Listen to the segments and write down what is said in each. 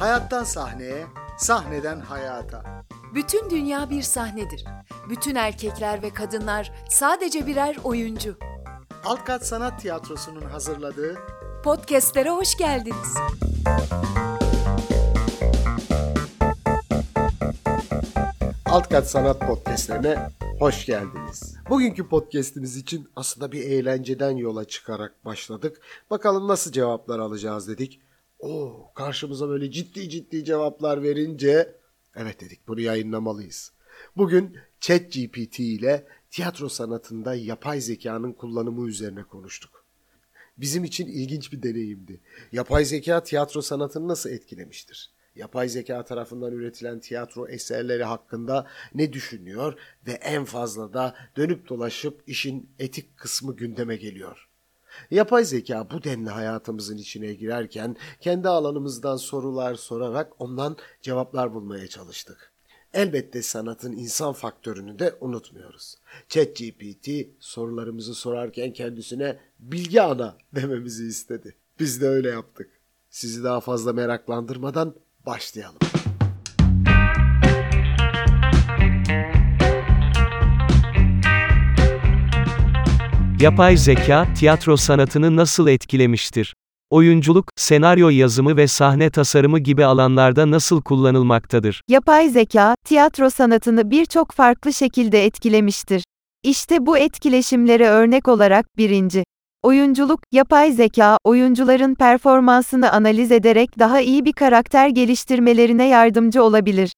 Hayattan sahneye, sahneden hayata. Bütün dünya bir sahnedir. Bütün erkekler ve kadınlar sadece birer oyuncu. Alt Kat Sanat Tiyatrosu'nun hazırladığı Podcast'lere hoş geldiniz. Alt Kat Sanat Podcast'lerine hoş geldiniz. Bugünkü podcast'imiz için aslında bir eğlenceden yola çıkarak başladık. Bakalım nasıl cevaplar alacağız dedik. Oo, karşımıza böyle ciddi ciddi cevaplar verince evet dedik bunu yayınlamalıyız. Bugün ChatGPT ile tiyatro sanatında yapay zekanın kullanımı üzerine konuştuk. Bizim için ilginç bir deneyimdi. Yapay zeka tiyatro sanatını nasıl etkilemiştir? Yapay zeka tarafından üretilen tiyatro eserleri hakkında ne düşünüyor ve en fazla da dönüp dolaşıp işin etik kısmı gündeme geliyor. Yapay zeka bu denli hayatımızın içine girerken kendi alanımızdan sorular sorarak ondan cevaplar bulmaya çalıştık. Elbette sanatın insan faktörünü de unutmuyoruz. ChatGPT sorularımızı sorarken kendisine bilgi ana dememizi istedi. Biz de öyle yaptık. Sizi daha fazla meraklandırmadan başlayalım. Yapay zeka, tiyatro sanatını nasıl etkilemiştir? Oyunculuk, senaryo yazımı ve sahne tasarımı gibi alanlarda nasıl kullanılmaktadır? Yapay zeka, tiyatro sanatını birçok farklı şekilde etkilemiştir. İşte bu etkileşimlere örnek olarak, birinci, Oyunculuk, yapay zeka, oyuncuların performansını analiz ederek daha iyi bir karakter geliştirmelerine yardımcı olabilir.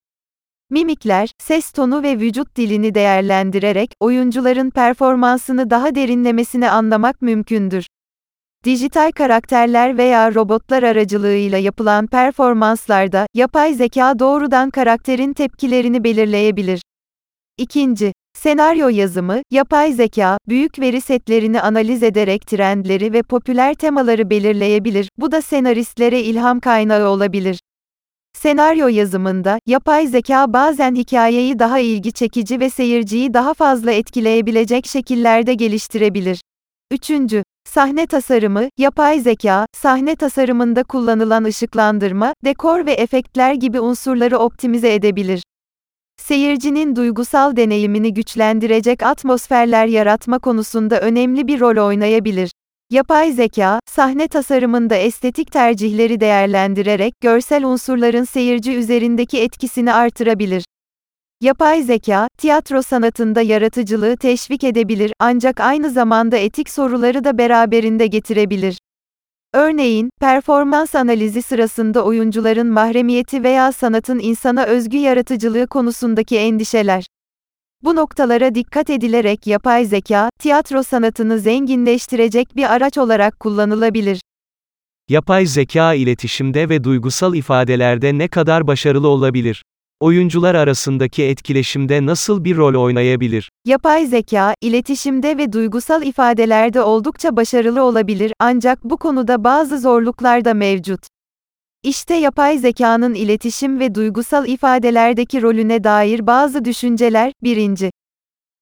Mimikler, ses tonu ve vücut dilini değerlendirerek, oyuncuların performansını daha derinlemesine anlamak mümkündür. Dijital karakterler veya robotlar aracılığıyla yapılan performanslarda, yapay zeka doğrudan karakterin tepkilerini belirleyebilir. İkinci, Senaryo yazımı, yapay zeka, büyük veri setlerini analiz ederek trendleri ve popüler temaları belirleyebilir, bu da senaristlere ilham kaynağı olabilir. Senaryo yazımında, yapay zeka bazen hikayeyi daha ilgi çekici ve seyirciyi daha fazla etkileyebilecek şekillerde geliştirebilir. Üçüncü, Sahne tasarımı, yapay zeka, sahne tasarımında kullanılan ışıklandırma, dekor ve efektler gibi unsurları optimize edebilir. Seyircinin duygusal deneyimini güçlendirecek atmosferler yaratma konusunda önemli bir rol oynayabilir. Yapay zeka, sahne tasarımında estetik tercihleri değerlendirerek görsel unsurların seyirci üzerindeki etkisini artırabilir. Yapay zeka, tiyatro sanatında yaratıcılığı teşvik edebilir ancak aynı zamanda etik soruları da beraberinde getirebilir. Örneğin, performans analizi sırasında oyuncuların mahremiyeti veya sanatın insana özgü yaratıcılığı konusundaki endişeler. Bu noktalara dikkat edilerek yapay zeka, tiyatro sanatını zenginleştirecek bir araç olarak kullanılabilir. Yapay zeka iletişimde ve duygusal ifadelerde ne kadar başarılı olabilir? Oyuncular arasındaki etkileşimde nasıl bir rol oynayabilir? Yapay zeka, iletişimde ve duygusal ifadelerde oldukça başarılı olabilir ancak bu konuda bazı zorluklar da mevcut. İşte yapay zekanın iletişim ve duygusal ifadelerdeki rolüne dair bazı düşünceler. 1.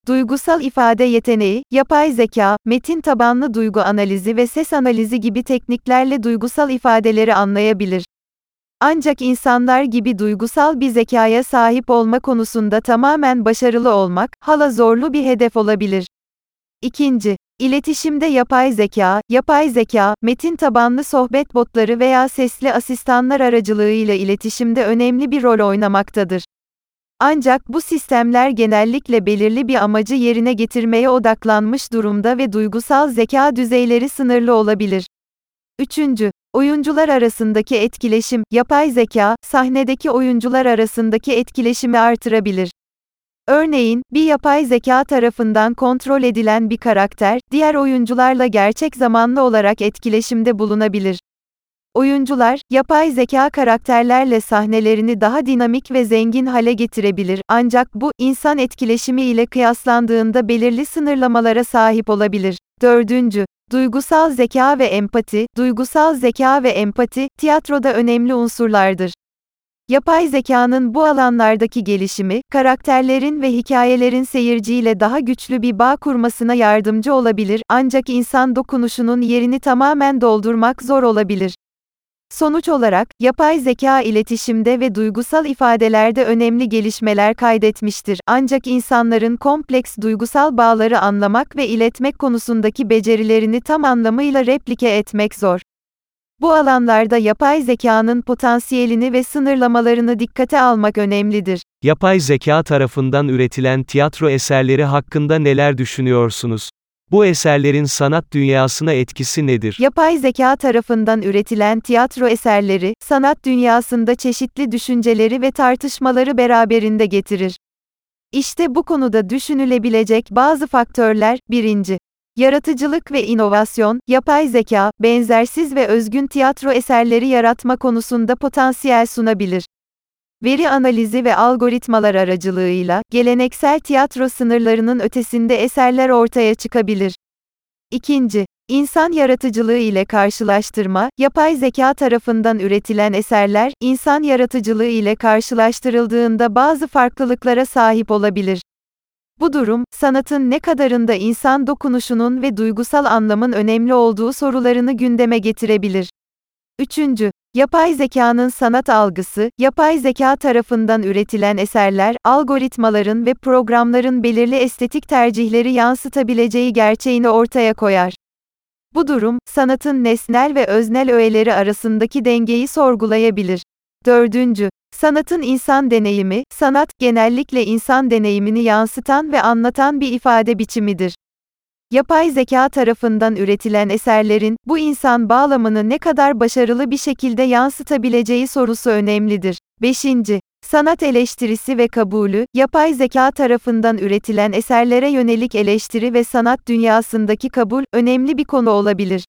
Duygusal ifade yeteneği, yapay zeka, metin tabanlı duygu analizi ve ses analizi gibi tekniklerle duygusal ifadeleri anlayabilir. Ancak insanlar gibi duygusal bir zekaya sahip olma konusunda tamamen başarılı olmak, hala zorlu bir hedef olabilir. İkinci, İletişimde yapay zeka, yapay zeka, metin tabanlı sohbet botları veya sesli asistanlar aracılığıyla iletişimde önemli bir rol oynamaktadır. Ancak bu sistemler genellikle belirli bir amacı yerine getirmeye odaklanmış durumda ve duygusal zeka düzeyleri sınırlı olabilir. Üçüncü, Oyuncular arasındaki etkileşim, yapay zeka, sahnedeki oyuncular arasındaki etkileşimi artırabilir. Örneğin, bir yapay zeka tarafından kontrol edilen bir karakter, diğer oyuncularla gerçek zamanlı olarak etkileşimde bulunabilir. Oyuncular, yapay zeka karakterlerle sahnelerini daha dinamik ve zengin hale getirebilir, ancak bu, insan etkileşimi ile kıyaslandığında belirli sınırlamalara sahip olabilir. Dördüncü, Duygusal zeka ve empati, duygusal zeka ve empati, tiyatroda önemli unsurlardır. Yapay zekanın bu alanlardaki gelişimi, karakterlerin ve hikayelerin seyirciyle daha güçlü bir bağ kurmasına yardımcı olabilir, ancak insan dokunuşunun yerini tamamen doldurmak zor olabilir. Sonuç olarak, yapay zeka iletişimde ve duygusal ifadelerde önemli gelişmeler kaydetmiştir. Ancak insanların kompleks duygusal bağları anlamak ve iletmek konusundaki becerilerini tam anlamıyla replike etmek zor. Bu alanlarda yapay zekanın potansiyelini ve sınırlamalarını dikkate almak önemlidir. Yapay zeka tarafından üretilen tiyatro eserleri hakkında neler düşünüyorsunuz? Bu eserlerin sanat dünyasına etkisi nedir? Yapay zeka tarafından üretilen tiyatro eserleri, sanat dünyasında çeşitli düşünceleri ve tartışmaları beraberinde getirir. İşte bu konuda düşünülebilecek bazı faktörler, birinci, Yaratıcılık ve inovasyon, yapay zeka, benzersiz ve özgün tiyatro eserleri yaratma konusunda potansiyel sunabilir. Veri analizi ve algoritmalar aracılığıyla, geleneksel tiyatro sınırlarının ötesinde eserler ortaya çıkabilir. İkinci, insan yaratıcılığı ile karşılaştırma, yapay zeka tarafından üretilen eserler, insan yaratıcılığı ile karşılaştırıldığında bazı farklılıklara sahip olabilir. Bu durum, sanatın ne kadarında insan dokunuşunun ve duygusal anlamın önemli olduğu sorularını gündeme getirebilir. Üçüncü, yapay zekanın sanat algısı, yapay zeka tarafından üretilen eserler, algoritmaların ve programların belirli estetik tercihleri yansıtabileceği gerçeğini ortaya koyar. Bu durum, sanatın nesnel ve öznel öğeleri arasındaki dengeyi sorgulayabilir. Dördüncü, Sanatın insan deneyimi, sanat, genellikle insan deneyimini yansıtan ve anlatan bir ifade biçimidir. Yapay zeka tarafından üretilen eserlerin, bu insan bağlamını ne kadar başarılı bir şekilde yansıtabileceği sorusu önemlidir. 5. Sanat eleştirisi ve kabulü, yapay zeka tarafından üretilen eserlere yönelik eleştiri ve sanat dünyasındaki kabul, önemli bir konu olabilir.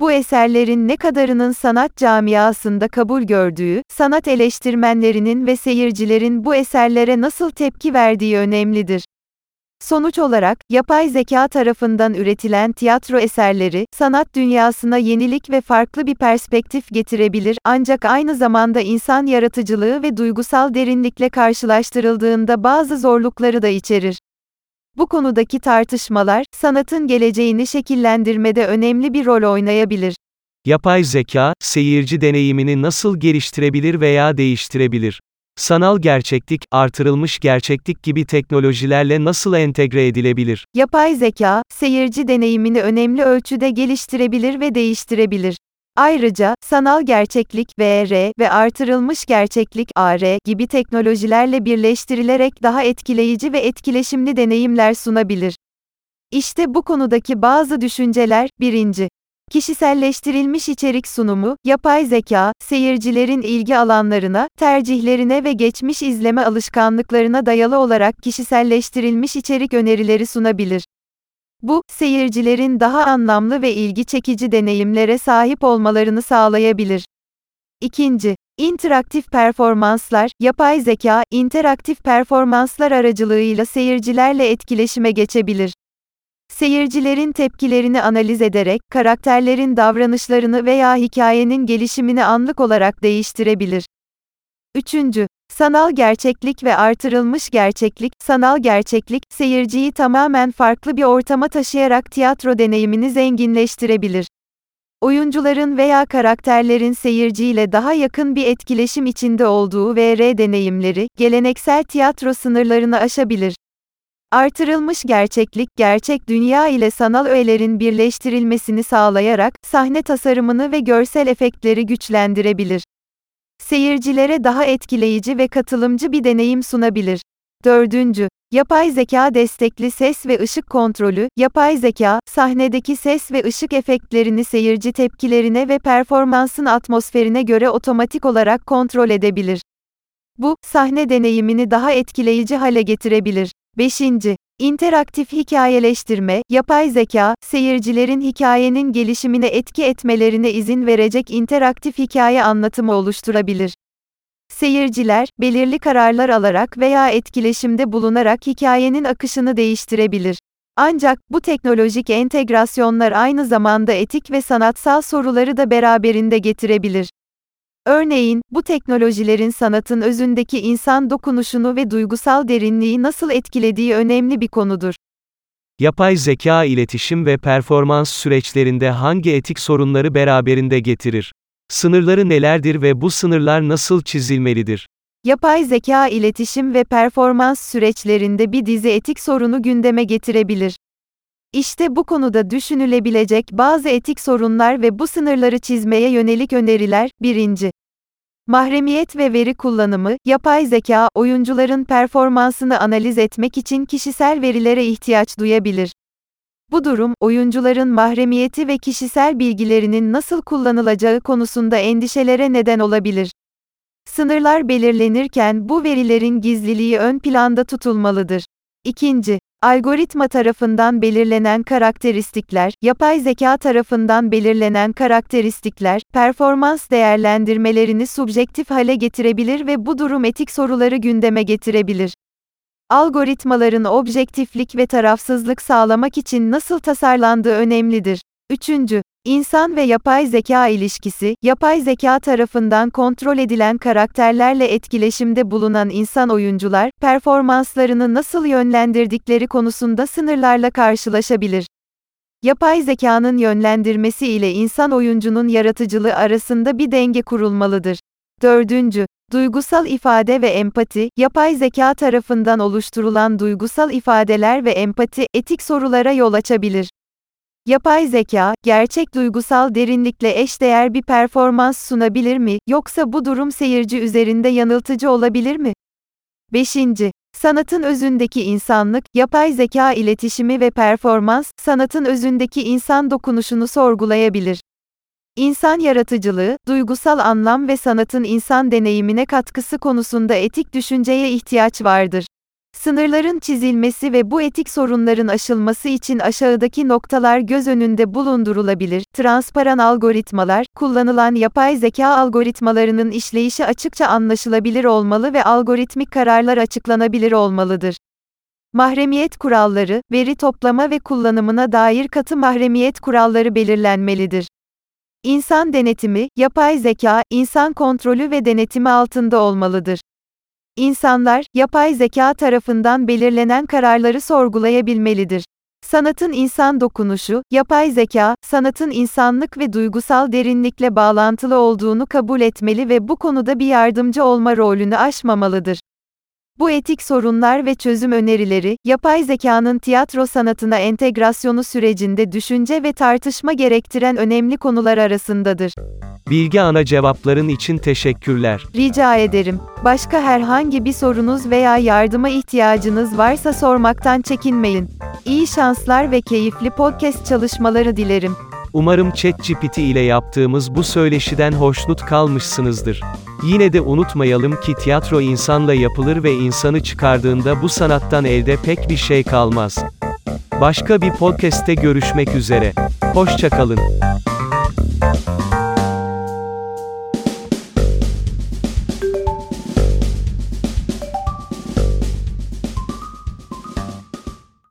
Bu eserlerin ne kadarının sanat camiasında kabul gördüğü, sanat eleştirmenlerinin ve seyircilerin bu eserlere nasıl tepki verdiği önemlidir. Sonuç olarak, yapay zeka tarafından üretilen tiyatro eserleri, sanat dünyasına yenilik ve farklı bir perspektif getirebilir, ancak aynı zamanda insan yaratıcılığı ve duygusal derinlikle karşılaştırıldığında bazı zorlukları da içerir. Bu konudaki tartışmalar, sanatın geleceğini şekillendirmede önemli bir rol oynayabilir. Yapay zeka, seyirci deneyimini nasıl geliştirebilir veya değiştirebilir? Sanal gerçeklik, artırılmış gerçeklik gibi teknolojilerle nasıl entegre edilebilir? Yapay zeka, seyirci deneyimini önemli ölçüde geliştirebilir ve değiştirebilir. Ayrıca, sanal gerçeklik VR ve artırılmış gerçeklik AR gibi teknolojilerle birleştirilerek daha etkileyici ve etkileşimli deneyimler sunabilir. İşte bu konudaki bazı düşünceler, birinci, Kişiselleştirilmiş içerik sunumu, yapay zeka, seyircilerin ilgi alanlarına, tercihlerine ve geçmiş izleme alışkanlıklarına dayalı olarak kişiselleştirilmiş içerik önerileri sunabilir. Bu, seyircilerin daha anlamlı ve ilgi çekici deneyimlere sahip olmalarını sağlayabilir. İkinci, interaktif performanslar, yapay zeka, interaktif performanslar aracılığıyla seyircilerle etkileşime geçebilir. Seyircilerin tepkilerini analiz ederek, karakterlerin davranışlarını veya hikayenin gelişimini anlık olarak değiştirebilir. Üçüncü, Sanal gerçeklik ve artırılmış gerçeklik, sanal gerçeklik, seyirciyi tamamen farklı bir ortama taşıyarak tiyatro deneyimini zenginleştirebilir. Oyuncuların veya karakterlerin seyirciyle daha yakın bir etkileşim içinde olduğu VR deneyimleri, geleneksel tiyatro sınırlarını aşabilir. Artırılmış gerçeklik, gerçek dünya ile sanal öğelerin birleştirilmesini sağlayarak, sahne tasarımını ve görsel efektleri güçlendirebilir. Seyircilere daha etkileyici ve katılımcı bir deneyim sunabilir. Dördüncü, Yapay zeka destekli ses ve ışık kontrolü, yapay zeka, sahnedeki ses ve ışık efektlerini seyirci tepkilerine ve performansın atmosferine göre otomatik olarak kontrol edebilir. Bu, sahne deneyimini daha etkileyici hale getirebilir. 5. İnteraktif hikayeleştirme, yapay zeka, seyircilerin hikayenin gelişimine etki etmelerine izin verecek interaktif hikaye anlatımı oluşturabilir. Seyirciler, belirli kararlar alarak veya etkileşimde bulunarak hikayenin akışını değiştirebilir. Ancak, bu teknolojik entegrasyonlar aynı zamanda etik ve sanatsal soruları da beraberinde getirebilir. Örneğin, bu teknolojilerin sanatın özündeki insan dokunuşunu ve duygusal derinliği nasıl etkilediği önemli bir konudur. Yapay zeka iletişim ve performans süreçlerinde hangi etik sorunları beraberinde getirir? Sınırları nelerdir ve bu sınırlar nasıl çizilmelidir? Yapay zeka iletişim ve performans süreçlerinde bir dizi etik sorunu gündeme getirebilir. İşte bu konuda düşünülebilecek bazı etik sorunlar ve bu sınırları çizmeye yönelik öneriler. 1. Mahremiyet ve veri kullanımı, yapay zeka, oyuncuların performansını analiz etmek için kişisel verilere ihtiyaç duyabilir. Bu durum, oyuncuların mahremiyeti ve kişisel bilgilerinin nasıl kullanılacağı konusunda endişelere neden olabilir. Sınırlar belirlenirken bu verilerin gizliliği ön planda tutulmalıdır. İkinci, algoritma tarafından belirlenen karakteristikler, yapay zeka tarafından belirlenen karakteristikler, performans değerlendirmelerini subjektif hale getirebilir ve bu durum etik soruları gündeme getirebilir. Algoritmaların objektiflik ve tarafsızlık sağlamak için nasıl tasarlandığı önemlidir. Üçüncü, İnsan ve yapay zeka ilişkisi, yapay zeka tarafından kontrol edilen karakterlerle etkileşimde bulunan insan oyuncular, performanslarını nasıl yönlendirdikleri konusunda sınırlarla karşılaşabilir. Yapay zekanın yönlendirmesi ile insan oyuncunun yaratıcılığı arasında bir denge kurulmalıdır. Dördüncü, duygusal ifade ve empati, yapay zeka tarafından oluşturulan duygusal ifadeler ve empati, etik sorulara yol açabilir. Yapay zeka, gerçek duygusal derinlikle eşdeğer bir performans sunabilir mi, yoksa bu durum seyirci üzerinde yanıltıcı olabilir mi? 5. Sanatın özündeki insanlık, yapay zeka iletişimi ve performans, sanatın özündeki insan dokunuşunu sorgulayabilir. İnsan yaratıcılığı, duygusal anlam ve sanatın insan deneyimine katkısı konusunda etik düşünceye ihtiyaç vardır. Sınırların çizilmesi ve bu etik sorunların aşılması için aşağıdaki noktalar göz önünde bulundurulabilir. Transparan algoritmalar, kullanılan yapay zeka algoritmalarının işleyişi açıkça anlaşılabilir olmalı ve algoritmik kararlar açıklanabilir olmalıdır. Mahremiyet kuralları, veri toplama ve kullanımına dair katı mahremiyet kuralları belirlenmelidir. İnsan denetimi, yapay zeka, insan kontrolü ve denetimi altında olmalıdır. İnsanlar, yapay zeka tarafından belirlenen kararları sorgulayabilmelidir. Sanatın insan dokunuşu, yapay zeka, sanatın insanlık ve duygusal derinlikle bağlantılı olduğunu kabul etmeli ve bu konuda bir yardımcı olma rolünü aşmamalıdır. Bu etik sorunlar ve çözüm önerileri, yapay zekanın tiyatro sanatına entegrasyonu sürecinde düşünce ve tartışma gerektiren önemli konular arasındadır. Bilgi ana cevapların için teşekkürler. Rica ederim. Başka herhangi bir sorunuz veya yardıma ihtiyacınız varsa sormaktan çekinmeyin. İyi şanslar ve keyifli podcast çalışmaları dilerim. Umarım ChatGPT ile yaptığımız bu söyleşiden hoşnut kalmışsınızdır. Yine de unutmayalım ki tiyatro insanla yapılır ve insanı çıkardığında bu sanattan elde pek bir şey kalmaz. Başka bir podcast'te görüşmek üzere. Hoşçakalın.